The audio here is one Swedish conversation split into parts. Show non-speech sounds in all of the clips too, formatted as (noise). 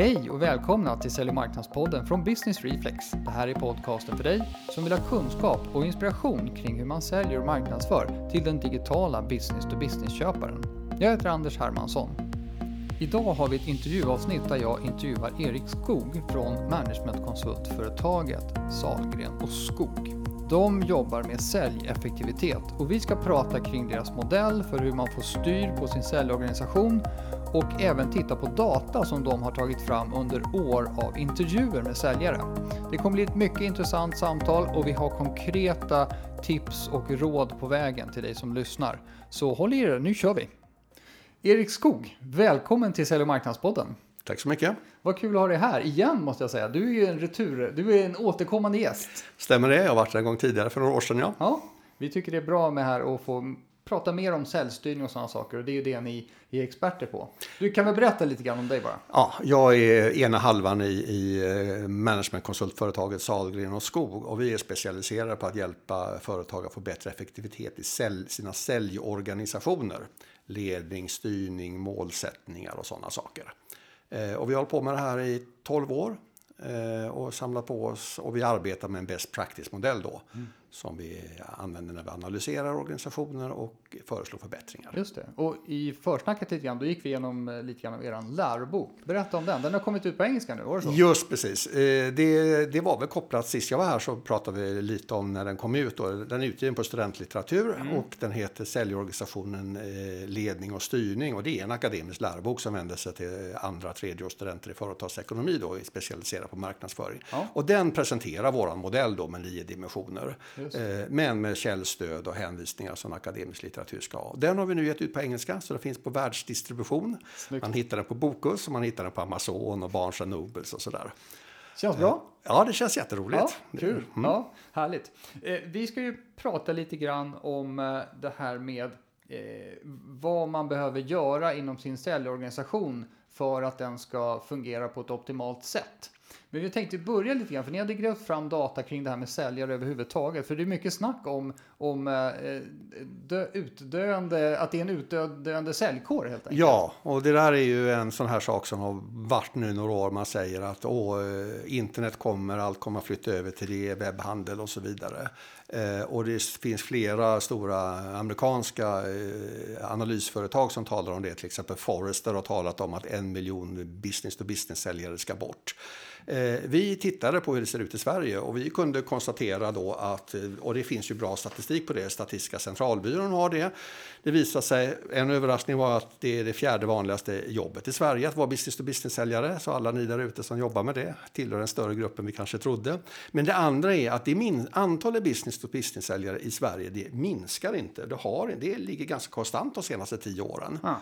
Hej och välkomna till Sälj och marknadspodden från Business Reflex. Det här är podcasten för dig som vill ha kunskap och inspiration kring hur man säljer och marknadsför till den digitala business-to-business-köparen. Jag heter Anders Hermansson. Idag har vi ett intervjuavsnitt där jag intervjuar Erik Skog från managementkonsultföretaget Salgren och Skog. De jobbar med säljeffektivitet och vi ska prata kring deras modell för hur man får styr på sin säljorganisation och även titta på data som de har tagit fram under år av intervjuer med säljare. Det kommer bli ett mycket intressant samtal och vi har konkreta tips och råd på vägen till dig som lyssnar. Så håll i er, nu kör vi! Erik Skog, välkommen till Sälj och marknadspodden. Tack så mycket. Vad kul att ha dig här igen måste jag säga. Du är ju en retur, du är en återkommande gäst. Stämmer det? Jag har varit där en gång tidigare för några år sedan. Ja. ja, vi tycker det är bra med här att få prata mer om säljstyrning och sådana saker och det är ju det ni är experter på. Du kan väl berätta lite grann om dig bara? Ja, jag är ena halvan i, i eh, managementkonsultföretaget Salgren och Skog och vi är specialiserade på att hjälpa företag att få bättre effektivitet i sälj, sina säljorganisationer. Ledning, styrning, målsättningar och sådana saker. Eh, och vi har hållit på med det här i 12 år eh, och samlat på oss och vi arbetar med en best practice-modell då. Mm som vi använder när vi analyserar organisationer och föreslår förbättringar. Just det. Och i försnacket lite grann, då gick vi igenom eh, lite grann av er lärobok. Berätta om den. Den har kommit ut på engelska nu, var det så? Just precis. Eh, det, det var väl kopplat, sist jag var här så pratade vi lite om när den kom ut. Då. Den är utgiven på studentlitteratur mm. och den heter Säljorganisationen eh, ledning och styrning. Och det är en akademisk lärobok som vänder sig till andra tredjeårsstudenter i företagsekonomi då, specialiserad på marknadsföring. Ja. Och den presenterar våran modell då med nio dimensioner. Eh, men med källstöd och hänvisningar som akademisk litteratur ska ha. Den har vi nu gett ut på engelska så det finns på världsdistribution. Snyggt. Man hittar den på Bokus och man hittar den på Amazon och Barnes Nobles och sådär. Känns bra. Eh, ja, det känns jätteroligt. Ja, kul. Mm. Ja, härligt. Eh, vi ska ju prata lite grann om det här med vad man behöver göra inom sin säljorganisation för att den ska fungera på ett optimalt sätt. Men vi tänkte börja lite grann, för ni hade grävt fram data kring det här med säljare överhuvudtaget. För det är mycket snack om, om eh, dö, utdöende, att det är en utdöende säljkår helt enkelt. Ja, och det där är ju en sån här sak som har varit nu några år. Man säger att åh, eh, internet kommer, allt kommer att flytta över till det, webbhandel och så vidare. Eh, och det finns flera stora amerikanska eh, analysföretag som talar om det. Till exempel Forrester har talat om att en miljon business-to-business-säljare ska bort. Eh, Eh, vi tittade på hur det ser ut i Sverige och vi kunde konstatera då att, eh, och det finns ju bra statistik på det, Statistiska centralbyrån har det. Det visade sig, en överraskning var att det är det fjärde vanligaste jobbet i Sverige att vara business to business-säljare. Så alla ni där ute som jobbar med det tillhör den större gruppen vi kanske trodde. Men det andra är att det min, antalet business to business-säljare i Sverige det minskar inte. Det, har, det ligger ganska konstant de senaste tio åren. Ah.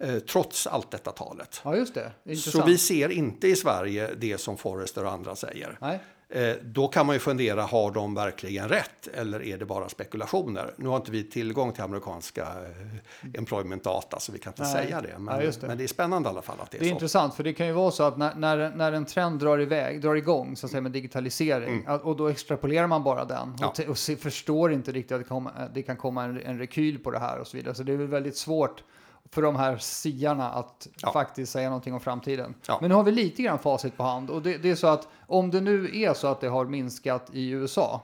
Eh, trots allt detta talet. Ja, just det. Intressant. Så vi ser inte i Sverige det som Forrester och andra säger. Nej. Eh, då kan man ju fundera, har de verkligen rätt eller är det bara spekulationer? Nu har inte vi tillgång till amerikanska eh, employment data så vi kan inte Nej. säga det. Men, ja, det. men, det. är spännande i alla fall att det är, det är så. intressant för det kan ju vara så att när, när, när en trend drar iväg, drar igång så att säga med digitalisering mm. och då extrapolerar man bara den ja. och, och se, förstår inte riktigt att det, kom, det kan komma en, en rekyl på det här och så vidare. Så det är väl väldigt svårt för de här siarna att ja. faktiskt säga någonting om framtiden. Ja. Men nu har vi lite grann facit på hand och det, det, är så att om det nu är så att det har minskat i USA,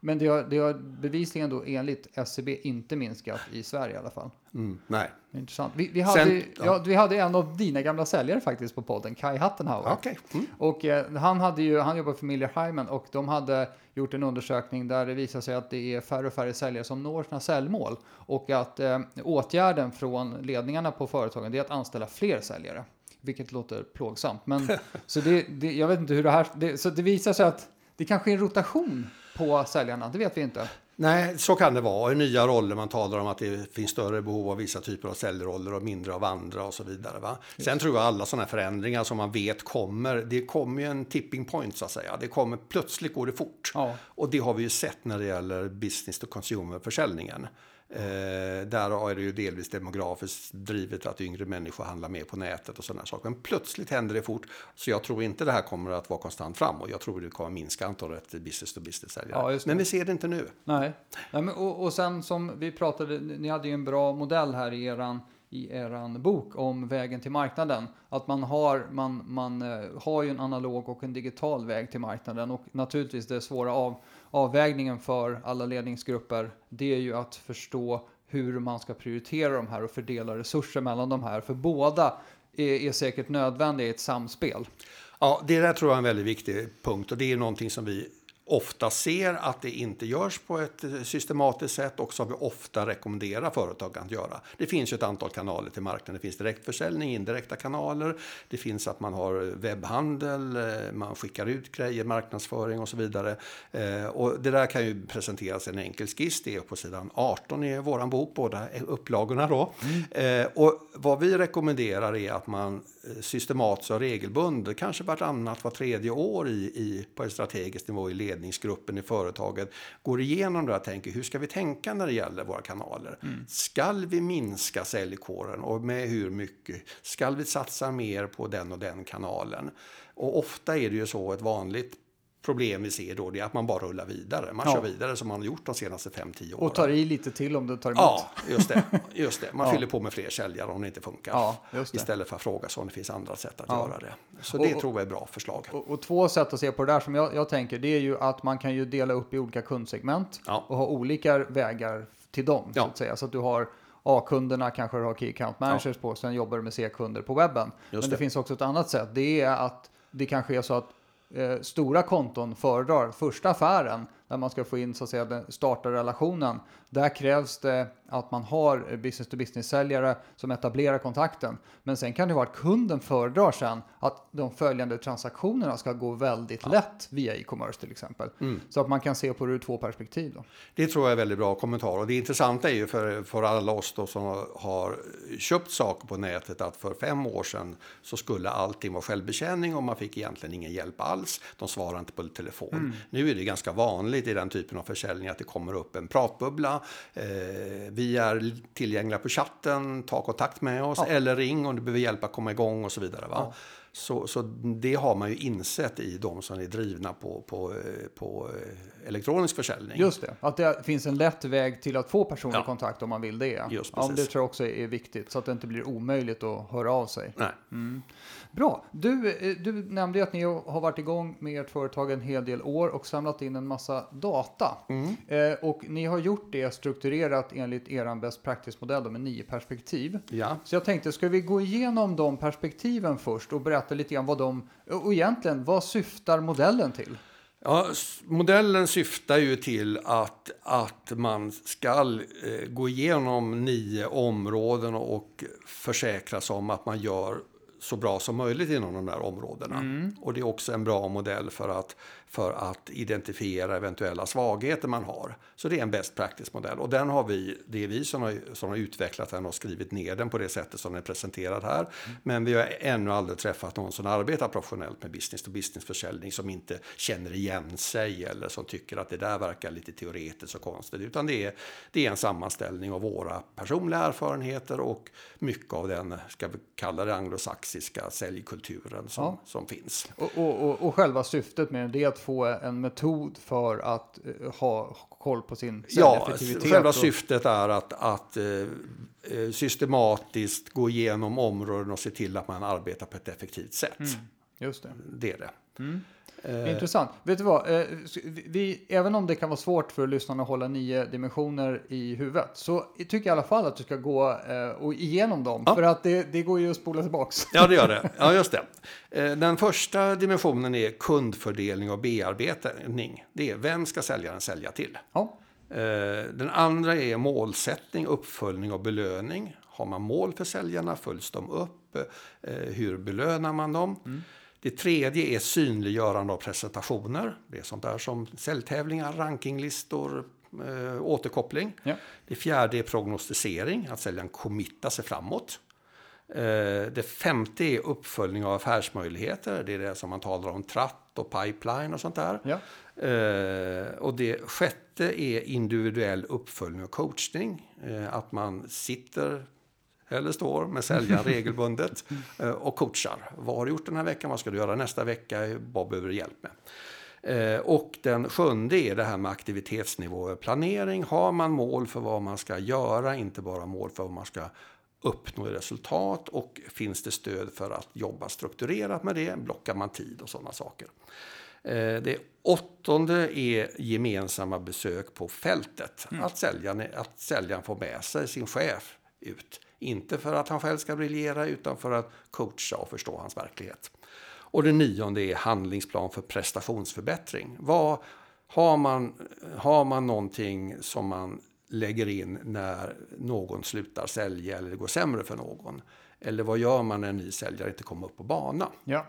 men det har, det har bevisligen då enligt SCB e inte minskat i Sverige i alla fall. Mm, nej. Intressant. Vi, vi, hade, Sen, ja. Ja, vi hade en av dina gamla säljare faktiskt på podden, Kai Hattenhauer. Okay. Mm. Och eh, han, hade ju, han jobbar för Miller Hyman och de hade gjort en undersökning där det visar sig att det är färre och färre säljare som når sina säljmål. Och att eh, åtgärden från ledningarna på företagen är att anställa fler säljare. Vilket låter plågsamt. Men, (laughs) så det, det, jag vet inte hur det här... Det, så det visar sig att det kanske är en rotation på säljarna, det vet vi inte. Nej, så kan det vara. I nya roller man talar om att det finns större behov av vissa typer av säljroller och mindre av andra och så vidare. Va? Sen tror jag alla sådana här förändringar som man vet kommer, det kommer ju en tipping point så att säga. Det kommer, plötsligt går det fort. Ja. Och det har vi ju sett när det gäller business to consumer-försäljningen. Eh, där är det ju delvis demografiskt drivet att yngre människor handlar mer på nätet och sådana saker. Men plötsligt händer det fort. Så jag tror inte det här kommer att vara konstant framåt. Jag tror det kommer minska antalet business to business-säljare. Ja, men vi ser det inte nu. Nej, Nej men, och, och sen som vi pratade, ni hade ju en bra modell här i eran i eran bok om vägen till marknaden. Att man har, man, man eh, har ju en analog och en digital väg till marknaden och naturligtvis det svåra av, avvägningen för alla ledningsgrupper. Det är ju att förstå hur man ska prioritera de här och fördela resurser mellan de här. För båda är, är säkert nödvändiga i ett samspel. Ja, det där tror jag är en väldigt viktig punkt och det är någonting som vi ofta ser att det inte görs på ett systematiskt sätt och som vi ofta rekommenderar företag att göra. Det finns ju ett antal kanaler till marknaden. Det finns direktförsäljning, indirekta kanaler. Det finns att man har webbhandel, eh, man skickar ut grejer, marknadsföring och så vidare. Eh, och det där kan ju presenteras i en enkel skiss. Det är på sidan 18 i vår bok, båda upplagorna då. Mm. Eh, och vad vi rekommenderar är att man systematiskt och regelbundet, kanske vartannat, var tredje år i, i, på en strategisk nivå i ledningsgruppen i företaget, går igenom det och tänker hur ska vi tänka när det gäller våra kanaler? Mm. Skall vi minska säljkåren och med hur mycket? Skall vi satsa mer på den och den kanalen? Och ofta är det ju så ett vanligt problem vi ser då det är att man bara rullar vidare. Man ja. kör vidare som man har gjort de senaste 5-10 åren. Och tar i lite till om det tar emot. Ja, just det. (laughs) Just det. Man ja. fyller på med fler säljare om det inte funkar. Ja, istället för att fråga sig om det finns andra sätt att göra det. Så det och, tror jag är ett bra förslag. Och, och, två sätt att se på det där som jag, jag, tänker det är ju att man kan ju dela upp i olika kundsegment och ha olika vägar till dem. Så att säga. Så att du har A-kunderna kanske du har Key Account Managers på, sen jobbar du med C-kunder på webben. Just Men det, det finns också ett annat sätt. Det är att det kanske är så att eh, stora konton föredrar första affären där man ska få in så att säga den starta relationen. Där krävs det att man har business to business-säljare som etablerar kontakten. Men sen kan det vara att kunden föredrar sen att de följande transaktionerna ska gå väldigt ja. lätt via e-commerce till exempel. Mm. Så att man kan se på det ur två perspektiv. Då. Det tror jag är väldigt bra kommentar. Och det intressanta är ju för, för alla oss då som har köpt saker på nätet att för fem år sedan så skulle allting vara självbetjäning och man fick egentligen ingen hjälp alls. De svarade inte på telefon. Mm. Nu är det ganska vanligt i den typen av försäljning att det kommer upp en pratbubbla. Eh, vi är tillgängliga på chatten, ta kontakt med oss ja. eller ring om du behöver hjälp att komma igång och så vidare. Va? Ja. Så, så det har man ju insett i de som är drivna på, på, på eh, elektronisk försäljning. Just det, att det finns en lätt väg till att få personlig ja. kontakt om man vill det. Just ja, det tror jag också är viktigt så att det inte blir omöjligt att höra av sig. Nej. Mm. Bra, du, eh, du nämnde att ni har varit igång med ert företag en hel del år och samlat in en massa data. Mm. Eh, och ni har gjort det strukturerat enligt er best practice-modell med nio perspektiv. Ja. Så jag tänkte, ska vi gå igenom de perspektiven först och berätta lite grann vad de, och egentligen, vad syftar modellen till? Ja, modellen syftar ju till att, att man ska eh, gå igenom nio områden och försäkra sig om att man gör så bra som möjligt inom de där områdena. Mm. Och det är också en bra modell för att för att identifiera eventuella svagheter man har. Så det är en best practice-modell och den har vi, det är vi som har, som har utvecklat den och skrivit ner den på det sättet som den är presenterad här. Mm. Men vi har ännu aldrig träffat någon som arbetar professionellt med business to business-försäljning som inte känner igen sig eller som tycker att det där verkar lite teoretiskt och konstigt. Utan det är, det är en sammanställning av våra personliga erfarenheter och mycket av den, ska vi kalla det anglosaxiska säljkulturen som, ja. som finns. Och, och, och, själva syftet med det att få en metod för att uh, ha koll på sin Ja, själva och... syftet är att, att uh, systematiskt gå igenom områden och se till att man arbetar på ett effektivt sätt. Mm, just det. Det är det. Mm. Eh. Intressant. Vet du vad? Eh, vi, även om det kan vara svårt för lyssnarna att hålla nio dimensioner i huvudet så tycker jag i alla fall att du ska gå eh, och igenom dem. Ja. För att det, det går ju att spola tillbaks. Ja, det gör det. (laughs) Ja, just det. Den första dimensionen är kundfördelning och bearbetning. Det är vem ska säljaren sälja till? Ja. Den andra är målsättning, uppföljning och belöning. Har man mål för säljarna? Följs de upp? Hur belönar man dem? Mm. Det tredje är synliggörande av presentationer. Det är sånt där som säljtävlingar, rankinglistor, äh, återkoppling. Ja. Det fjärde är prognostisering, att säljaren committar sig framåt. Äh, det femte är uppföljning av affärsmöjligheter. Det är det som man talar om, tratt och pipeline och sånt där. Ja. Uh, och det sjätte är individuell uppföljning och coachning. Uh, att man sitter eller står med säljaren regelbundet (laughs) eh, och coachar. Vad har du gjort den här veckan? Vad ska du göra nästa vecka? Vad behöver du hjälp med? Eh, och den sjunde är det här med aktivitetsnivå planering. Har man mål för vad man ska göra, inte bara mål för vad man ska uppnå resultat och finns det stöd för att jobba strukturerat med det, blockar man tid och sådana saker. Eh, det åttonde är gemensamma besök på fältet. Mm. Att, säljaren, att säljaren får med sig sin chef ut. Inte för att han själv ska briljera utan för att coacha och förstå hans verklighet. Och det nionde är handlingsplan för prestationsförbättring. Vad, har, man, har man någonting som man lägger in när någon slutar sälja eller det går sämre för någon? Eller vad gör man när en ny säljare inte kommer upp på bana? Ja.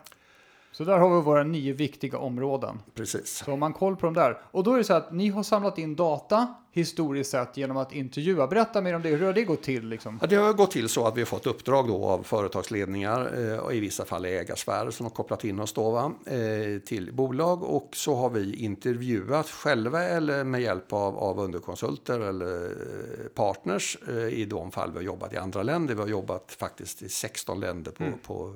Så där har vi våra nio viktiga områden. Precis. Så man koll på dem där. Och då är det så att ni har samlat in data historiskt sett genom att intervjua. Berätta mer om det. Hur har det gått till? Liksom? Ja, det har gått till så att vi har fått uppdrag då av företagsledningar eh, och i vissa fall ägarsfärer som har kopplat in oss då, va, eh, till bolag. Och så har vi intervjuat själva eller med hjälp av, av underkonsulter eller eh, partners i de fall vi har jobbat i andra länder. Vi har jobbat faktiskt i 16 länder på, mm. på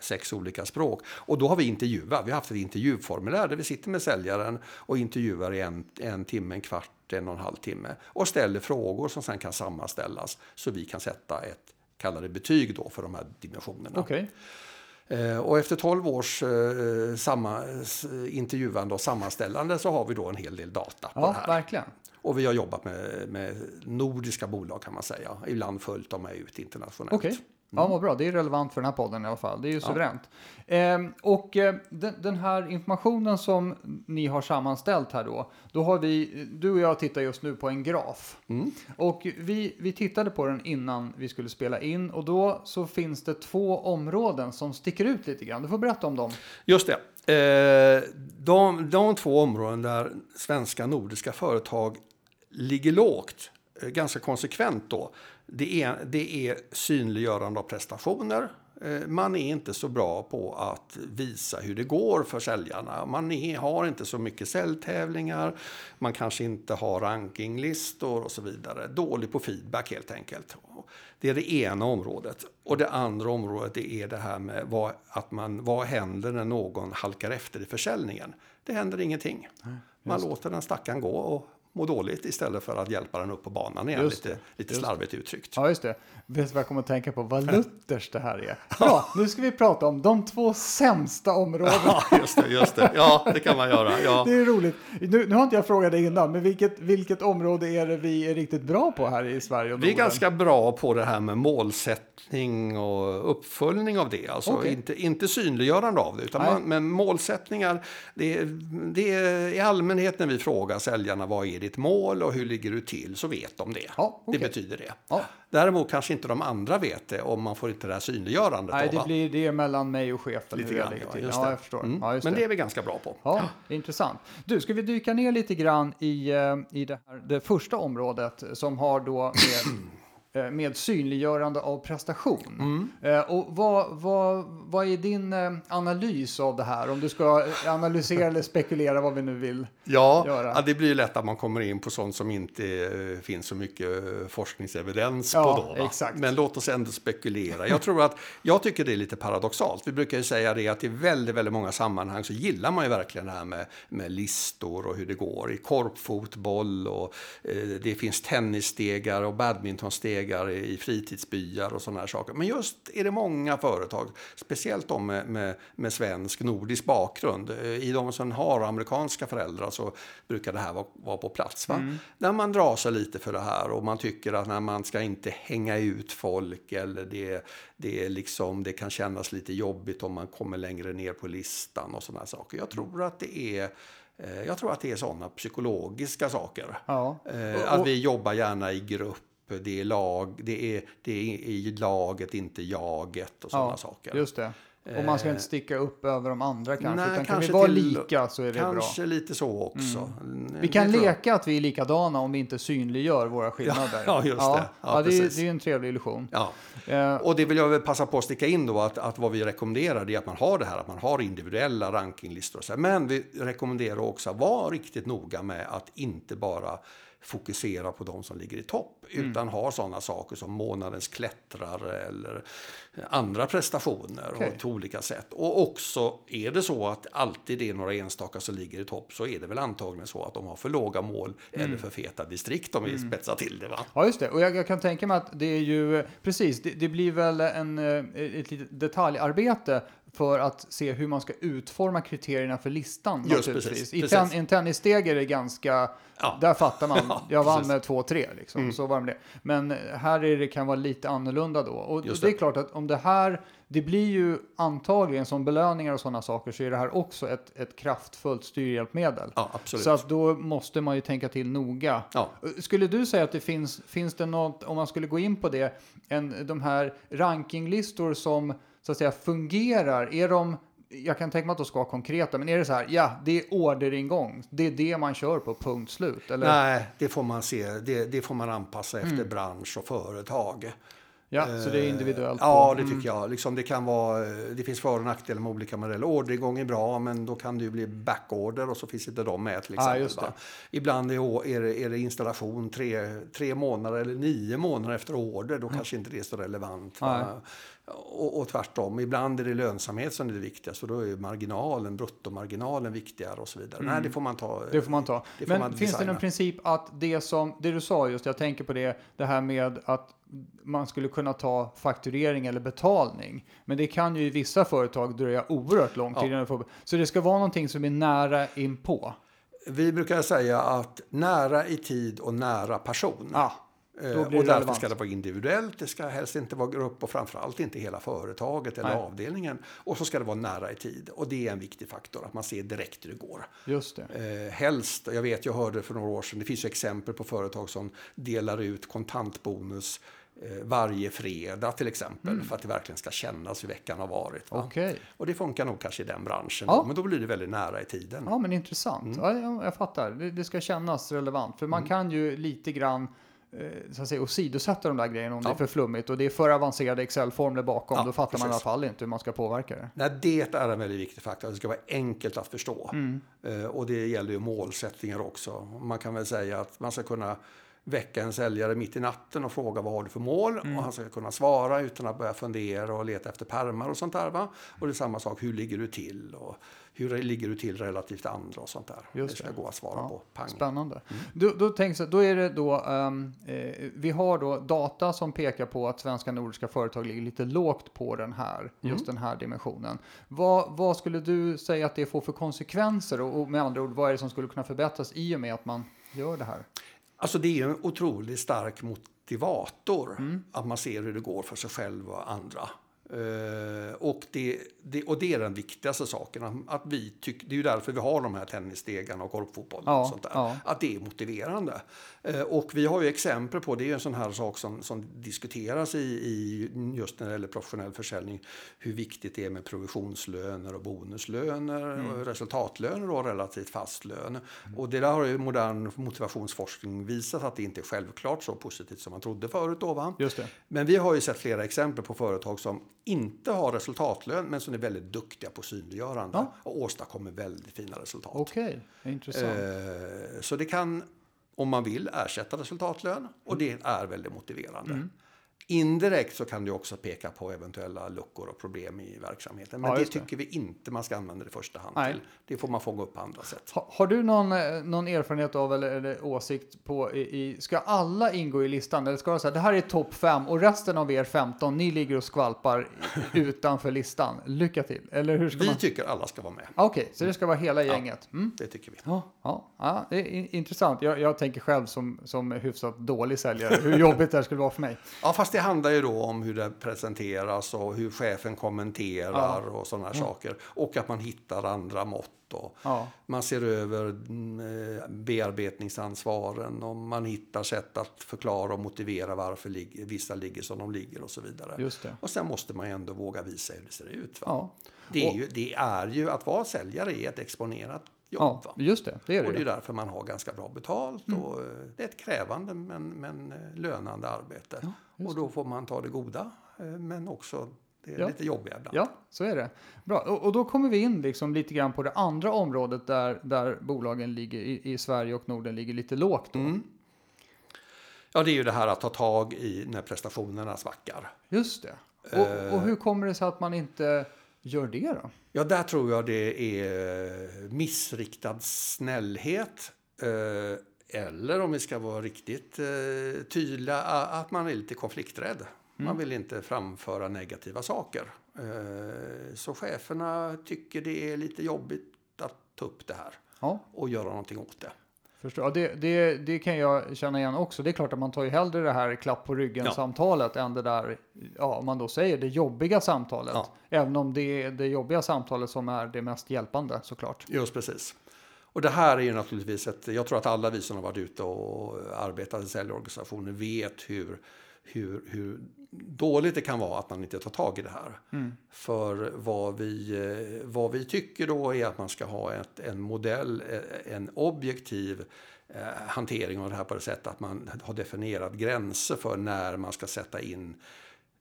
sex olika språk. Och då har vi intervjuat. Vi har haft ett intervjuformulär där vi sitter med säljaren och intervjuar i en, en timme, en kvart, en och en halv timme. Och ställer frågor som sen kan sammanställas så vi kan sätta ett, kalla det betyg då för de här dimensionerna. Okay. Eh, och efter 12 års eh, samma, intervjuande och sammanställande så har vi då en hel del data på ja, det här. Verkligen. Och vi har jobbat med, med nordiska bolag kan man säga. Ibland följt dem med ut internationellt. Okay. Ja, vad bra. Det är relevant för den här podden i alla fall. Det är ju suveränt. Eh, och eh, den, den, här informationen som ni har sammanställt här då, då har vi, du och jag tittar just nu på en graf. Mm. Och vi, vi tittade på den innan vi skulle spela in och då så finns det två områden som sticker ut lite grann. Du får berätta om dem. Just det. Eh, de, de två områden där svenska nordiska företag ligger lågt, eh, ganska konsekvent då, det är, det är synliggörande av prestationer. Eh, man är inte så bra på att visa hur det går för säljarna. Man är, har inte så mycket säljtävlingar, man kanske inte har rankinglistor och så vidare. Dålig på feedback helt enkelt. Det är det ena området. Och det andra området är det här med vad, att man, vad händer när någon halkar efter i försäljningen. Det händer ingenting. Man låter den stackaren gå och må dåligt istället för att hjälpa den upp på banan igen, lite, lite slarvigt uttryckt. Ja, just det. Vet du vad jag kommer att tänka på? Vad Luthers det här är. Bra, (laughs) nu ska vi prata om de två sämsta områdena. Ja, just det, just det. Ja, det kan man göra. Ja. Det är roligt. Nu, nu har inte jag frågat dig innan, men vilket, vilket område är det vi är riktigt bra på här i Sverige och Vi är ganska bra på det här med målsättning och uppföljning av det. Alltså okay. inte, inte synliggörande av det, utan man, men målsättningar. Det, det är i allmänhet när vi frågar säljarna vad är ditt mål och hur ligger du till, så vet de det. Ja, okay. Det betyder det. Ja. Däremot kanske inte de andra vet det om man får inte det här synliggörandet. Nej, det blir det mellan mig och chefen. Lite grann, ja, just ja, jag förstår. Mm. Ja, Men det. det är vi ganska bra på. Ja, det intressant. Du, ska vi dyka ner lite grann i, eh, i det, här, det första området som har då med med synliggörande av prestation. Mm. Eh, och vad, vad, vad är din eh, analys av det här? Om du ska analysera eller spekulera vad vi nu vill ja, göra. Ja, det blir ju lätt att man kommer in på sånt som inte finns så mycket forskningsevidens ja, på. Då, exakt. Men låt oss ändå spekulera. Jag tror att, jag tycker det är lite paradoxalt. Vi brukar ju säga det att i väldigt, väldigt många sammanhang så gillar man ju verkligen det här med, med listor och hur det går. I korpfotboll och eh, det finns tennisstegar och badmintonstegar vägar i fritidsbyar och sådana här saker. Men just är det många företag, speciellt de med, med, med svensk, nordisk bakgrund, eh, i de som har amerikanska föräldrar så brukar det här vara, vara på plats. Va? Mm. Där man drar sig lite för det här och man tycker att när man ska inte hänga ut folk eller det, det, är liksom, det kan kännas lite jobbigt om man kommer längre ner på listan och sådana saker. Jag tror att det är eh, jag tror att det är sådana psykologiska saker. Ja. Eh, att vi jobbar gärna i grupp det är, lag, det är, det är i laget, inte jaget och sådana ja, saker. Just det. Och man ska inte sticka upp över de andra kanske. Nej, utan kan vi vara till, lika så är det kanske bra. Kanske lite så också. Mm. Vi kan leka att vi är likadana om vi inte synliggör våra skillnader. (laughs) Ja, just ja, det. Ja, ja det, är, det är en trevlig illusion. Ja. Uh, och det vill jag väl passa på att sticka in då att, att vad vi rekommenderar är att man har det här, att man har individuella rankinglistor. Men vi rekommenderar också att vara riktigt noga med att inte bara fokusera på de som ligger i topp. Mm. Utan ha sådana saker som månadens klättrare eller andra prestationer Okej. och på olika sätt. Och också är det så att alltid det är några enstaka som ligger i topp så är det väl antagligen så att de har för låga mål eller Mm. för feta distrikt om vi spetsar till det. Va? Ja, just det. Och jag, jag kan tänka mig att det är ju, precis, det, det blir väl en, eh, ett litet detaljarbete för att se hur man ska utforma kriterierna för listan. Just precis, I precis. ten, en tennissteg är det ganska, Ja. där fattar man, (laughs) Ja, jag vann. Mm. med 2-3 liksom, så var det. Men här är det, kan vara lite annorlunda då. Och Just det är det. klart att om det här, det blir ju antagligen som belöningar och sådana saker så är det här också ett, ett kraftfullt styrhjälpmedel. Ja, absolut. Så att då måste man ju tänka till noga. Ja. Skulle du säga att det finns, finns det något, om man skulle gå in på det, en, de här rankinglistor som så att säga fungerar, är de, jag kan tänka mig att de ska vara konkreta, men är det så här, ja, det är orderingång, det är det man kör på, punkt slut? Eller? Nej, det får man se. Det, det får man anpassa efter Mm. bransch och företag. Ja, så det är individuellt? Ja, det tycker jag. Liksom det, kan vara, det finns för och nackdelar med olika modeller. Orderingång är bra, men då kan det ju bli backorder och så finns inte de med till exempel. va? Ibland är, det, är det installation tre, tre månader eller nio månader efter order. Då kanske inte det är så relevant. Och, och tvärtom. Ibland är det lönsamhet som är det viktigaste. Och då är marginalen, bruttomarginalen viktigare och så vidare. Nej, det får man ta. Mm. Det får man ta. Det får Men man finns det någon princip att det som, det du sa just, jag tänker på det, det här med att man skulle kunna ta fakturering eller betalning. Men det kan ju i vissa företag dröja oerhört lång tid. Ja. får- Så det ska vara någonting som är nära inpå. Vi brukar säga att nära i tid och nära person. Ja, och blir det därför relevant. ska det vara individuellt, det ska helst inte vara grupp och framförallt inte hela företaget eller Nej. avdelningen. Och så ska det vara nära i tid. Och det är en viktig faktor, att man ser direkt hur det går. Just det. Eh, helst, jag vet, jag hörde för några år sedan, det finns ju exempel på företag som delar ut kontantbonus eh, varje fredag till exempel, för att det verkligen ska kännas hur veckan har varit. Va? Mm. Okej. Och det funkar nog kanske i den branschen, Ja. då, men då blir det väldigt nära i tiden. Ja, men intressant. Mm. Ja, jag, jag fattar. Det, det ska kännas relevant. För man kan ju lite grann eh, så att säga, åsidosätta de där grejerna om det Ja. är för flummigt. Och det är för avancerade Excel-formler bakom. Ja, då fattar man i alla precis. fall inte hur man ska påverka det. Nej, det är en väldigt viktig faktor. Det ska vara enkelt att förstå. Mm. Eh, och det gäller ju målsättningar också. Man kan väl säga att man ska kunna väcka en säljare mitt i natten och fråga vad har du för mål? Mm. Och han ska kunna svara utan att börja fundera och leta efter pärmar och sånt där. Va? Och det är samma sak, hur ligger du till? Och hur ligger du till relativt andra och sånt där. Just det ska det. gå att svara Ja, på. Pang. Spännande. Då, då, tänks, då är det då, ehm, eh, vi har då data som pekar på att svenska nordiska företag ligger lite lågt på den här, just den här dimensionen. Vad, vad skulle du säga att det får för konsekvenser och, och med andra ord, vad är det som skulle kunna förbättras i och med att man gör det här? Alltså det är en otroligt stark motivator Mm. att man ser hur det går för sig själv och andra. Eh, och, det, det, och det är den viktigaste saken. att- vi tyck, det är ju därför vi har de här tennisstegarna och korpfotbollen Ja, och sånt där. ja. Att det är motiverande. Eh, och vi har ju exempel på, det är ju en sån här sak som, som diskuteras i, i just när det gäller professionell försäljning, hur viktigt det är med provisionslöner och bonuslöner Mm. och resultatlöner och relativt fast lön. Och det där har ju modern motivationsforskning visat att det inte är självklart så positivt som man trodde förut. Då, va? Men vi har ju sett flera exempel på företag som inte har resultatlön men som är väldigt duktiga på synliggörande Ja. och åstadkommer väldigt fina resultat. Okej, intressant. Eh, så det kan, om man vill, ersätta resultatlön och det är väldigt motiverande. Mm. Indirekt så kan det också peka på eventuella luckor och problem i verksamheten. Men Ja, det tycker vi inte man ska använda det i första hand Nej. till. Det får man fånga upp på andra sätt. Ha, har du någon, eh, någon erfarenhet av eller, eller åsikt på, i, i, ska alla ingå i listan? Eller ska det säga det här är topp fem och resten av er 15, ni ligger och skvalpar (laughs) utanför listan. Lycka till! Eller hur ska Vi man? tycker alla ska vara med. Okej, så det ska vara hela gänget? Mm. Det tycker vi. Ja, ja, ja, det är in- intressant. Jag, jag tänker själv som, som hyfsat dålig säljare, hur jobbigt det här skulle vara för mig. Ja, fast det handlar ju då om hur det presenteras och hur chefen kommenterar och sådana här saker. Och att man hittar andra mått. Ja. Man ser över mm, eh, bearbetningsansvaren och man hittar sätt att förklara och motivera varför lig- vissa ligger som de ligger och så vidare. Och sen måste man ju ändå våga visa hur det ser ut. Ja. Det, är ju, det är ju, att vara säljare är ett exponerat jobb. Ja, just det. Det är Och det det är därför man har ganska bra betalt. Mm. Och eh, det är ett krävande men, men eh, lönande arbete. och då får man ta det goda eh, men också det är Ja. lite jobbiga ibland. Ja, så är det. Bra, och, och då kommer vi in liksom lite grann på det andra området där, där bolagen ligger i, i Sverige och Norden ligger lite lågt. Då. Mm. Ja, det är ju det här att ta tag i när prestationerna svackar. Just det. Och, och hur kommer det sig att man inte gör det då? Ja, där tror jag det är missriktad snällhet. Eh, eller om vi ska vara riktigt eh, tydliga, att man är lite konflikträdd. Man Mm. vill inte framföra negativa saker. Eh, Så cheferna tycker det är lite jobbigt att ta upp det här Ja, och göra någonting åt det. Förstår. Ja, det, det, det kan jag känna igen också. Det är klart att man tar ju hellre det här klapp på Ja. ryggen-samtalet än det där, ja, man då säger det jobbiga samtalet. Ja. Även om det är det jobbiga samtalet som är det mest hjälpande såklart. Just precis. Och det här är ju naturligtvis ett, jag tror att alla vi som har varit ute och arbetat i säljorganisationer vet hur, hur, hur dåligt det kan vara att man inte tar tag i det här. För vad vi, eh, vad vi tycker då är att man ska ha ett, en modell, eh, en objektiv eh, hantering av det här på det sättet att man har definierat gränser för när man ska sätta in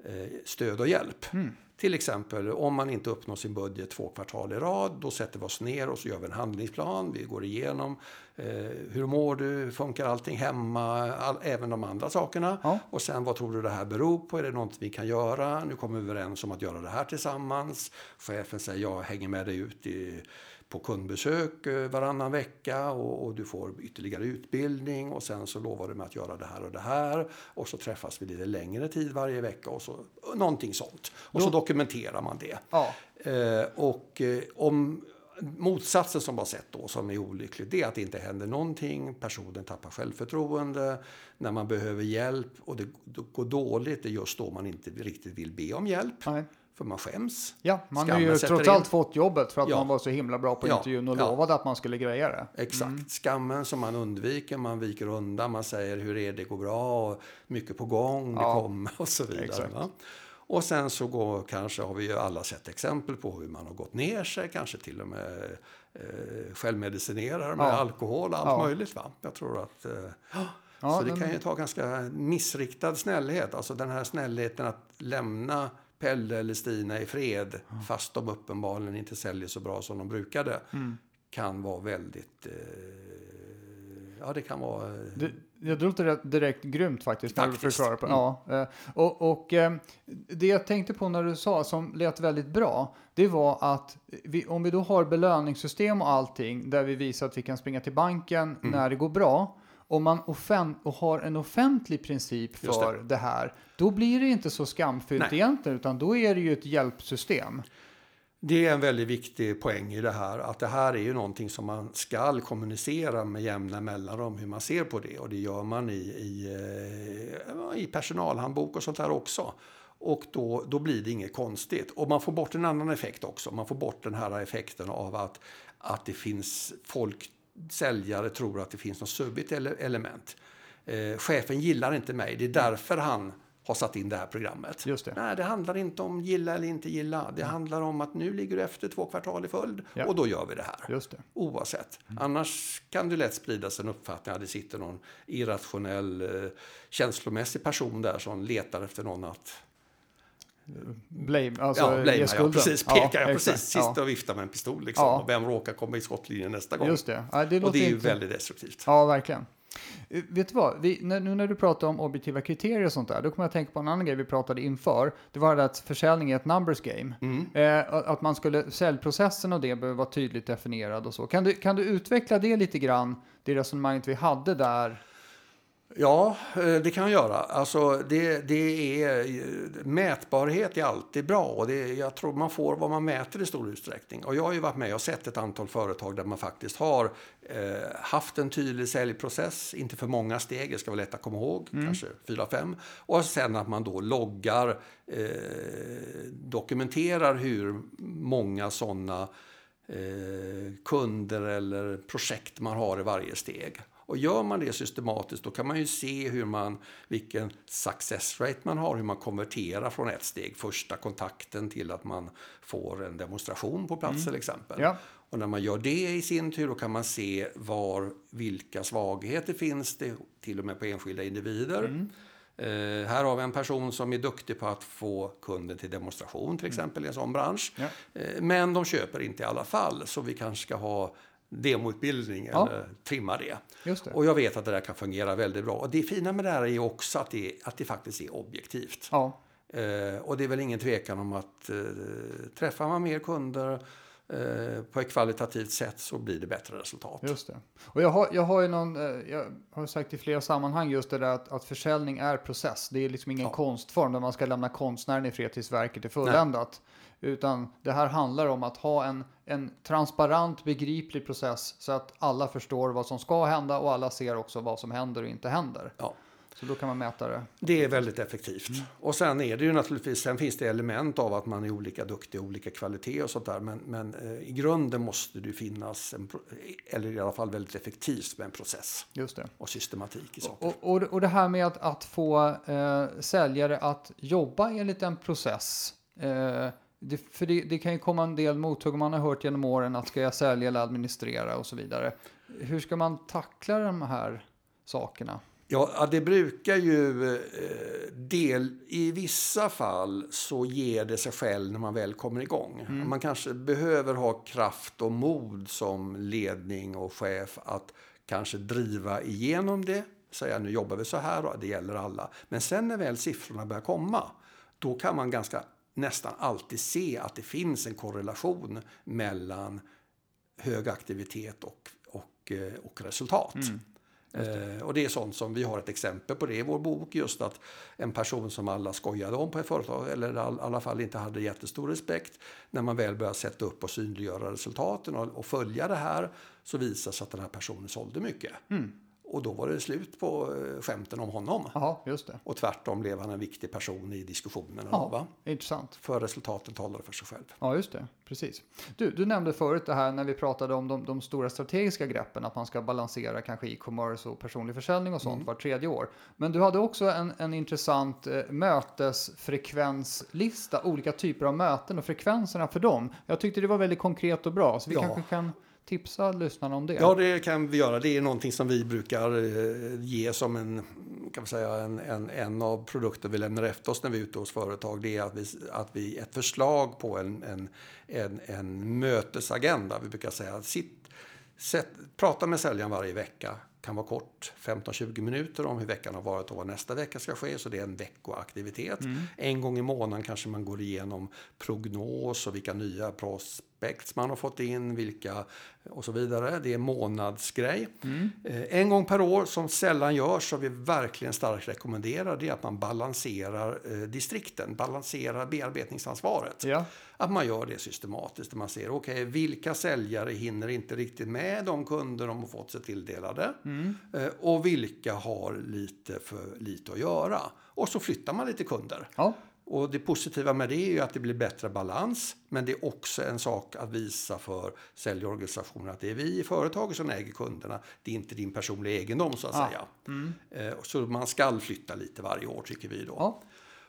eh, stöd och hjälp. Till exempel om man inte uppnår sin budget två kvartal i rad, då sätter vi oss ner och så gör vi en handlingsplan. Vi går igenom hur mår du, funkar allting hemma, all, även de andra sakerna. Ja. Och sen vad tror du det här beror på? Är det något vi kan göra? Nu kommer vi överens om att göra det här tillsammans. Chefen säger jag hänger med dig ut i, på kundbesök eh, varannan vecka och, och du får ytterligare utbildning och sen så lovar du mig att göra det här och det här och så träffas vi lite längre tid varje vecka och så någonting sånt. Och så dokumenterar man det. Ja, Eh, och eh, om motsatsen som var sett då, som är olyckligt, det är att det inte händer någonting. Personen tappar självförtroende. När man behöver hjälp och det går dåligt, det är just då man inte riktigt vill be om hjälp. nej. För man skäms. ja man har ju trots in. allt fått jobbet för att Ja. man var så himla bra på Ja, intervjun och ja. lovade att man skulle greja det. Exakt. Skammen som man undviker, man viker undan, man säger hur är det, går bra, och mycket på gång, det kommer och så vidare. Och sen så går, kanske har vi ju alla sett exempel på hur man har gått ner sig, kanske till och med eh, självmedicinerar med Ja. alkohol och allt Ja. möjligt. Va? Jag tror att... Eh, Ja, så det men- kan ju ta ganska missriktad snällhet, alltså den här snällheten att lämna Pelle eller Stina i fred fast de uppenbarligen inte säljer så bra som de brukade. Mm. Kan vara väldigt... Eh, ja, det kan vara... eh, Det, det låter rätt direkt grymt faktiskt. När du Faktiskt. förklarar på. Mm. Ja, eh, och och eh, det jag tänkte på när du sa, som lät väldigt bra, det var att vi, om vi då har belöningssystem och allting, där vi visar att vi kan springa till banken Mm. när det går bra, om man och har en offentlig princip för det. här, då blir det inte så skamfyllt Nej. egentligen, utan då är det ju ett hjälpsystem. Det är en väldigt viktig poäng i det här, att det här är ju någonting som man ska kommunicera med jämna mellanrum hur man ser på det och det gör man i, i, eh, i personalhandbok och sånt där också. Och då, då blir det inget konstigt. Och man får bort en annan effekt också. Man får bort den här effekten av att, att det finns folk, säljare tror att det finns något subbigt element. Eh, chefen gillar inte mig, det är därför han har satt in det här programmet. Just det. Nej, det handlar inte om gilla eller inte gilla. Det handlar om att nu ligger du efter två kvartal i följd Ja. och då gör vi det här. Just det. Oavsett. Annars kan det lätt spridas en uppfattning att det sitter någon irrationell, eh, känslomässig person där som letar efter någon att... Blame, alltså ja, ge blame, ja, skulden. precis. Pekar jag exakt. precis. Sitter och viftar med en pistol liksom. Ja. Och vem råkar komma i skottlinjen nästa gång? Just det. Ja, det och det är ju inte- väldigt destruktivt. Ja, verkligen. Eh, Vet du vad? Vi, när, nu när du pratar om objektiva kriterier och sånt där, då kommer jag att tänka på en annan grej vi pratade inför. Det var det att försäljning är ett numbers game. Eh, att- att man skulle, säljprocessen och det behöver vara tydligt definierad och så. Kan du, kan du utveckla det lite grann, det resonemanget vi hade där? Ja, eh, det kan jag göra. Alltså, det, det är, eh, mätbarhet är alltid bra. Och det, jag tror man får vad man mäter i stor utsträckning. Och jag har ju varit med och sett ett antal företag där man faktiskt har eh, haft en tydlig säljprocess. Inte för många steg, det ska vara lätt att komma ihåg. Kanske fyra, fem. Och sen att man då loggar, eh, dokumenterar hur många sådana eh, kunder eller projekt man har i varje steg. Och gör man det systematiskt då kan man ju se hur man, vilken success rate man har, hur man konverterar från ett steg, första kontakten till att man får en demonstration på plats till exempel. Ja. Och när man gör det i sin tur då kan man se var, vilka svagheter finns det, till och med på enskilda individer. Eh, här har vi en person som är duktig på att få kunden till demonstration till exempel i en sån bransch. Ja. Eh, men de köper inte i alla fall, så vi kanske ska ha demoutbildning Ja. eller trimma det. Det. Och jag vet att det där kan fungera väldigt bra. Och det fina med det här är också att det, att det faktiskt är objektivt. Ja, Eh, och det är väl ingen tvekan om att eh, träffar man mer kunder eh, på ett kvalitativt sätt så blir det bättre resultat. just det. Och jag har, jag har ju någon, eh, jag har sagt i flera sammanhang just det där att, att försäljning är process. Det är liksom ingen Ja. konstform där man ska lämna konstnären i fred tills verket är fulländat. Utan det här handlar om att ha en, en transparent, begriplig process så att alla förstår vad som ska hända och alla ser också vad som händer och inte händer. Ja. Så då kan man mäta det. Det är väldigt effektivt. Mm. Och sen är det ju naturligtvis, sen finns det element av att man är olika duktig, olika kvalitet och sånt där. Men, men eh, i grunden måste det finnas, en, eller i alla fall väldigt effektivt med en process Just det. och systematik i saker. Och, och, och det här med att, att få eh, säljare att jobba enligt en process. Eh, det, för det, det kan ju komma en del mothugg man har hört genom åren att ska jag sälja eller administrera och så vidare. Hur ska man tackla de här sakerna? Ja, det brukar ju eh, del, i vissa fall så ger det sig själv när man väl kommer igång. Man kanske behöver ha kraft och mod som ledning och chef att kanske driva igenom det. Säga nu jobbar vi så här och det gäller alla. Men sen när väl siffrorna börjar komma, då kan man ganska nästan alltid se att det finns en korrelation mellan hög aktivitet och, och, eh, och resultat. Eh, och det är sånt som vi har ett exempel på det i vår bok. Just att en person som alla skojade om på ett företag, eller i all- alla fall inte hade jättestor respekt, när man väl börjar sätta upp och synliggöra resultaten och, och följa det här, så visar sig att den här personen sålde mycket. Och då var det slut på eh, skämten om honom. Jaha, just det. Och tvärtom blev han en viktig person i diskussionerna. då, Va? Ja, intressant. För resultaten talade för sig själv. Ja, just det. Precis. Du, du nämnde förut det här när vi pratade om de, de stora strategiska greppen, att man ska balansera kanske e-commerce och personlig försäljning och sånt var tredje år. Men du hade också en, en intressant eh, mötesfrekvenslista, olika typer av möten och frekvenserna för dem. Jag tyckte det var väldigt konkret och bra, så vi Ja. kanske kan tipsa lyssnarna om det. Ja, det kan vi göra. Det är någonting som vi brukar eh, ge som en, kan vi säga, en, en, en av produkter vi lämnar efter oss när vi är ute hos företag. Det är att vi, att vi ett förslag på en, en, en, en mötesagenda. Vi brukar säga sitt, sätt, prata med säljaren varje vecka. kan vara kort, 15-20 minuter om hur veckan har varit och vad nästa vecka ska ske. Så det är en veckoaktivitet. En gång i månaden kanske man går igenom prognos och vilka nya prospects man har fått in, vilka och så vidare. Det är månadsgrej. Eh, En gång per år, som sällan görs, som vi verkligen starkt rekommenderar, det är att man balanserar eh, distrikten, balanserar bearbetningsansvaret. Ja. Att man gör det systematiskt. Man ser, okej, vilka säljare hinner inte riktigt med de kunder de har fått sig tilldelade? Eh, Och vilka har lite för lite att göra? Och så flyttar man lite kunder. Ja. Och det positiva med det är ju att det blir bättre balans. Men det är också en sak att visa för säljorganisationer att det är vi i företaget som äger kunderna. Det är inte din personliga egendom så att Ah. säga. Eh, Så man ska flytta lite varje år tycker vi då. Ja.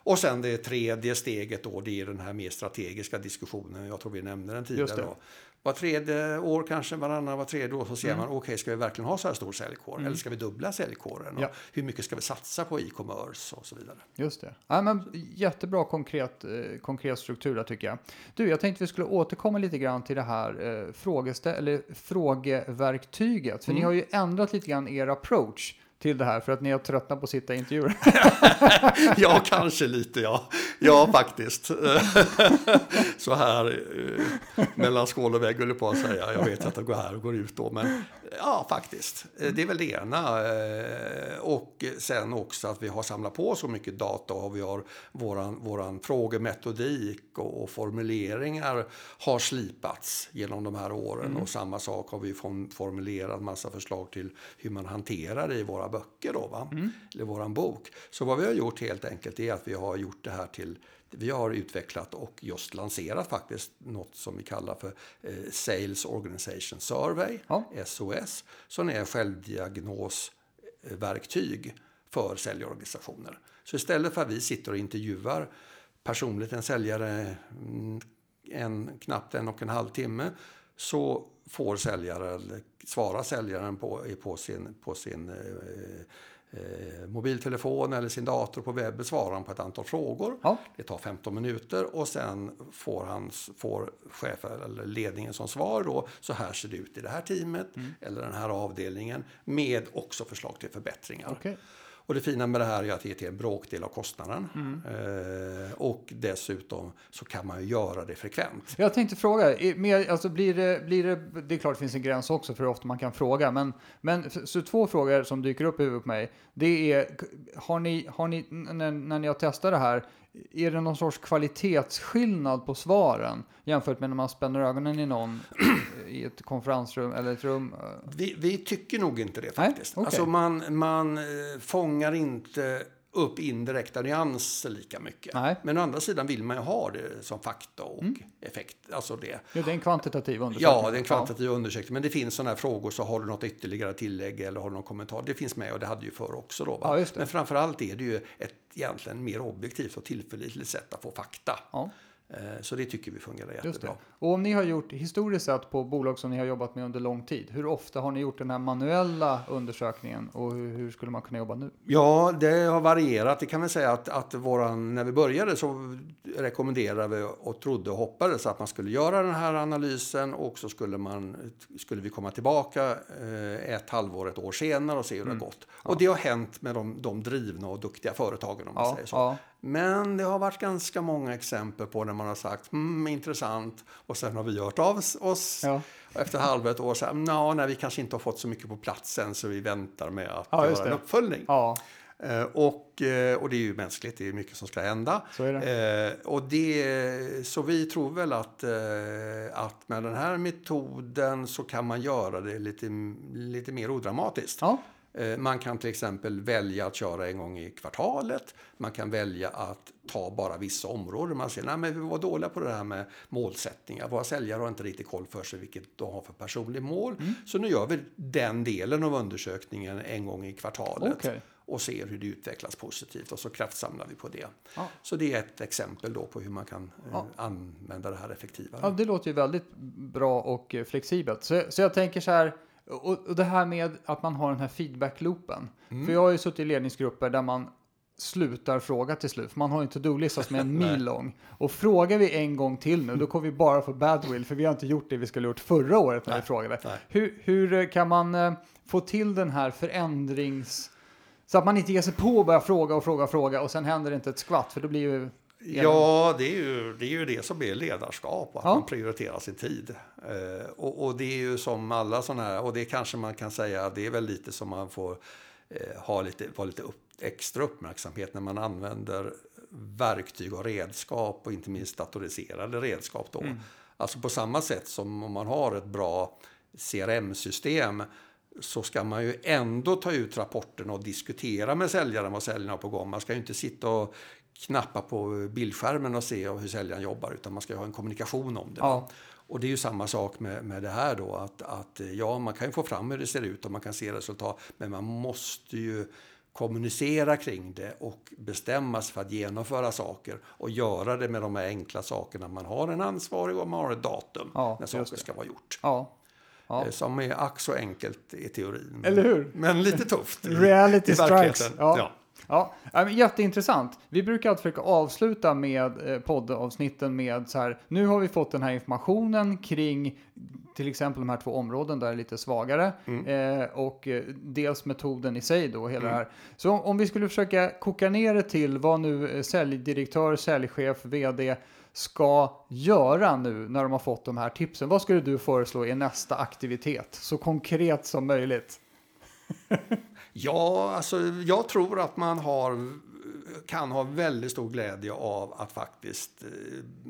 Och sen det tredje steget då, det är den här mer strategiska diskussionen. Jag tror vi nämnde den tidigare. Var tredje år kanske, varannan, var tredje år så ser man, okej ska vi verkligen ha så här stor säljkår? Eller ska vi dubbla säljkåren? Och Ja. Hur mycket ska vi satsa på e-commerce och så vidare? Just det. Ja, men jättebra konkret, eh, konkret struktur där tycker jag. Du, jag tänkte vi skulle återkomma lite grann till det här eh, frågestä- eller frågeverktyget. För ni har ju ändrat lite grann er approach till det här för att ni har tröttnat på att sitta i intervjuer. (laughs) ja, kanske lite ja. Ja, faktiskt. (laughs) så här eh, mellan skål och vägg höll jag på att säga. Jag vet att det går här och går ut då. Men ja, faktiskt. Eh, Det är väl det ena. Eh, Och sen också att vi har samlat på så mycket data och vi har våran, våran frågemetodik och, och formuleringar har slipats genom de här åren. Och samma sak har vi form- formulerat massa förslag till hur man hanterar det i våra böcker då, va? eller våran bok. Så vad vi har gjort helt enkelt är att vi har gjort det här till vi har utvecklat och just lanserat faktiskt något som vi kallar för eh, Sales Organization Survey, Ja. SOS, som är självdiagnosverktyg för säljorganisationer. Så istället för att vi sitter och intervjuar personligt en säljare mm, en, knappt en och en halv timme så får säljaren, svarar säljaren på, på sin, på sin eh, eh, mobiltelefon eller sin dator på webben svarar han på ett antal frågor. Ja. Det tar 15 minuter och sen får, han, får chefen eller ledningen som svar då, så här ser det ut i det här teamet eller den här avdelningen med också förslag till förbättringar. Okej. Och det fina med det här är att det är till en bråkdel av kostnaden. Eh, och dessutom så kan man ju göra det frekvent. Jag tänkte fråga, mer, alltså blir det, blir det, det är klart det finns en gräns också för hur ofta man kan fråga, men, men så två frågor som dyker upp i huvudet på mig, det är, har ni, har ni när, när ni har testat det här, är det någon sorts kvalitetsskillnad på svaren jämfört med när man spänner ögonen i någon i ett konferensrum eller ett rum? Vi, vi tycker nog inte det Nej, faktiskt. okej. Alltså man, man eh, fångar inte upp indirekta nyanser lika mycket. Nej. Men å andra sidan vill man ju ha det som fakta och Mm. effekt. Alltså det. Ja, det är en kvantitativ undersökning. Ja, det är en kvantitativ undersökning. Men det finns sådana här frågor. Så har du något ytterligare tillägg eller har du någon kommentar? Det finns med och det hade ju förr också. Då? Ja. Men framförallt är det ju ett egentligen mer objektivt och tillförlitligt sätt att få fakta. Ja. Eh, Så det tycker vi fungerar jättebra. Och om ni har gjort historiskt sett på bolag som ni har jobbat med under lång tid, hur ofta har ni gjort den här manuella undersökningen och hur, hur skulle man kunna jobba nu? Ja, det har varierat. Det kan man säga att, att våran, när vi började så rekommenderade vi och trodde och hoppades att man skulle göra den här analysen och så skulle, man, skulle vi komma tillbaka eh, ett halvår, ett år senare och se hur Mm. det har gått. Och det har hänt med de, de drivna och duktiga företagen om man Ja, säger så. ja. Men det har varit ganska många exempel på när man har sagt mm, intressant och sen har vi hört av oss Ja. efter halva ett år så här, "Nå, nej, vi kanske inte har fått så mycket på plats än så vi väntar med att Ja, göra en uppföljning. Ja, Eh, Och, eh, och det är ju mänskligt, det är mycket som ska hända. så det. Eh, och det, så vi tror väl att, att med den här metoden så kan man göra det lite, lite mer odramatiskt. Ja, Man kan till exempel välja att köra en gång i kvartalet. Man kan välja att ta bara vissa områden. Man säger att vi var dåliga på det här med målsättningar. Våra säljare har inte riktigt koll för sig vilket de har för personligt mål. Mm. Så nu gör vi den delen av undersökningen en gång i kvartalet Okej. och ser hur det utvecklas positivt och så kraftsamlar vi på det. Ja. Så det är ett exempel då på hur man kan eh, Ja. använda det här effektivare. ja, det låter ju väldigt bra och eh, flexibelt. Så, så jag tänker så här, och, och det här med att man har den här feedback-loopen. Mm. För jag har ju suttit i ledningsgrupper där man slutar fråga till slut. För man har ju en to-do-lista som är en mil lång. Och frågar vi en gång till nu, då (laughs) kommer vi bara få badwill. För vi har inte gjort det vi skulle gjort förra året när vi frågade. nej. Hur, hur eh, kan man eh, få till den här förändrings... Så att man inte ger sig på och börjar fråga och fråga och fråga och sen händer det inte ett skvatt. För då blir ju... Ja, det är, ju, det är ju det som är ledarskap, att Ja. man prioriterar sin tid. Eh, och, och det är ju som alla sådana här, och det kanske man kan säga, det är väl lite som man får eh, ha lite, vara lite upp, extra uppmärksamhet när man använder verktyg och redskap och inte minst datoriserade redskap då. Alltså på samma sätt som om man har ett bra CRM-system så ska man ju ändå ta ut rapporten och diskutera med säljaren vad säljaren har på gång. Man ska ju inte sitta och knappa på bildskärmen och se hur säljaren jobbar utan man ska ha en kommunikation om det. Ja. Och det är ju samma sak med, med det här då att, att ja, man kan ju få fram hur det ser ut och man kan se resultat men man måste ju kommunicera kring det och bestämma sig för att genomföra saker och göra det med de här enkla sakerna. Man har en ansvarig och man har ett datum Ja, när saker ska vara gjort. Ja. ja. Eh, Som är ack så enkelt i teorin. Eller hur? Men lite tufft Reality i strikes. Ja. Ja. Ja, jätteintressant. Vi brukar alltid försöka avsluta med eh, poddavsnitten med så här, nu har vi fått den här informationen kring till exempel de här två områden där det är lite svagare eh, och eh, dels metoden i sig då, hela det här. Så om, vi skulle försöka koka ner det till vad nu säljdirektör, säljchef, vd ska göra nu när de har fått de här tipsen. Vad skulle du föreslå är nästa aktivitet? Så konkret som möjligt. (laughs) Ja, alltså jag tror att man har, kan ha väldigt stor glädje av att faktiskt eh,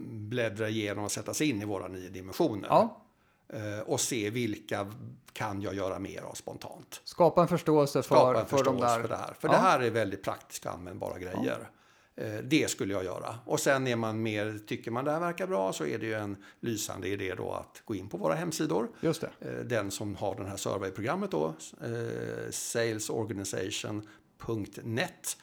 bläddra igenom och sätta sig in i våra nio dimensioner. Ja, Eh, Och se vilka kan jag göra mer av spontant. skapa en förståelse för, Skapa en för de där. för det här. För Ja. det här är väldigt praktiska användbara grejer. Eh, Det skulle jag göra. Och sen är man mer, tycker man det här verkar bra så är det ju en lysande idé då att gå in på våra hemsidor. Just det. Eh, Den som har det här surveyprogrammet då, eh, salesorganization.net.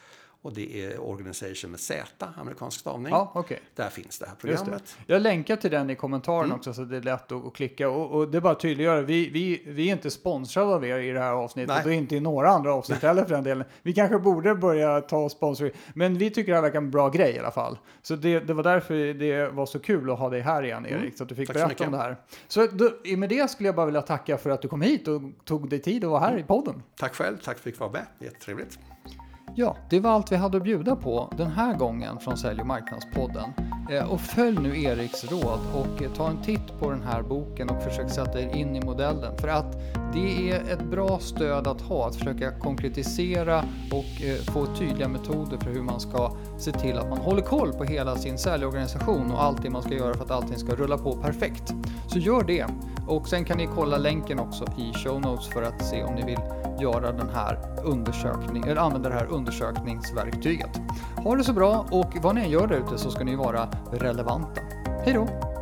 och det är Organization med Z, amerikansk stavning. Ja, okay. Där finns det här programmet. Det. Jag länkar till den i kommentaren mm. också så det är lätt att, att klicka. Och, och, det är bara att tydliggöra, vi, vi, vi är inte sponsrade av er i det här avsnittet Nej. och inte i några andra avsnitt heller för den delen. Vi kanske borde börja ta sponsring, men vi tycker det här verkar en bra grej i alla fall. Så det, det var därför det var så kul att ha dig här igen Erik, mm. så att du fick Tack berätta om det här. Så då, med det skulle jag bara vilja tacka för att du kom hit och tog dig tid att vara här mm. i podden. Tack själv, tack för att jag fick vara med, jättetrevligt. Ja, det var allt vi hade att bjuda på den här gången från Sälj och marknadspodden. Eh, och följ nu Eriks råd och eh, ta en titt på den här boken och försök sätta er in i modellen. För att det är ett bra stöd att ha, att försöka konkretisera och eh, få tydliga metoder för hur man ska se till att man håller koll på hela sin säljorganisation och allt det man ska göra för att allting ska rulla på perfekt. Så gör det! Och sen kan ni kolla länken också i show notes för att se om ni vill göra den här undersökningen, eller använda det här undersökningsverktyget. Ha det så bra och vad ni än gör där ute så ska ni vara relevanta. Hej då!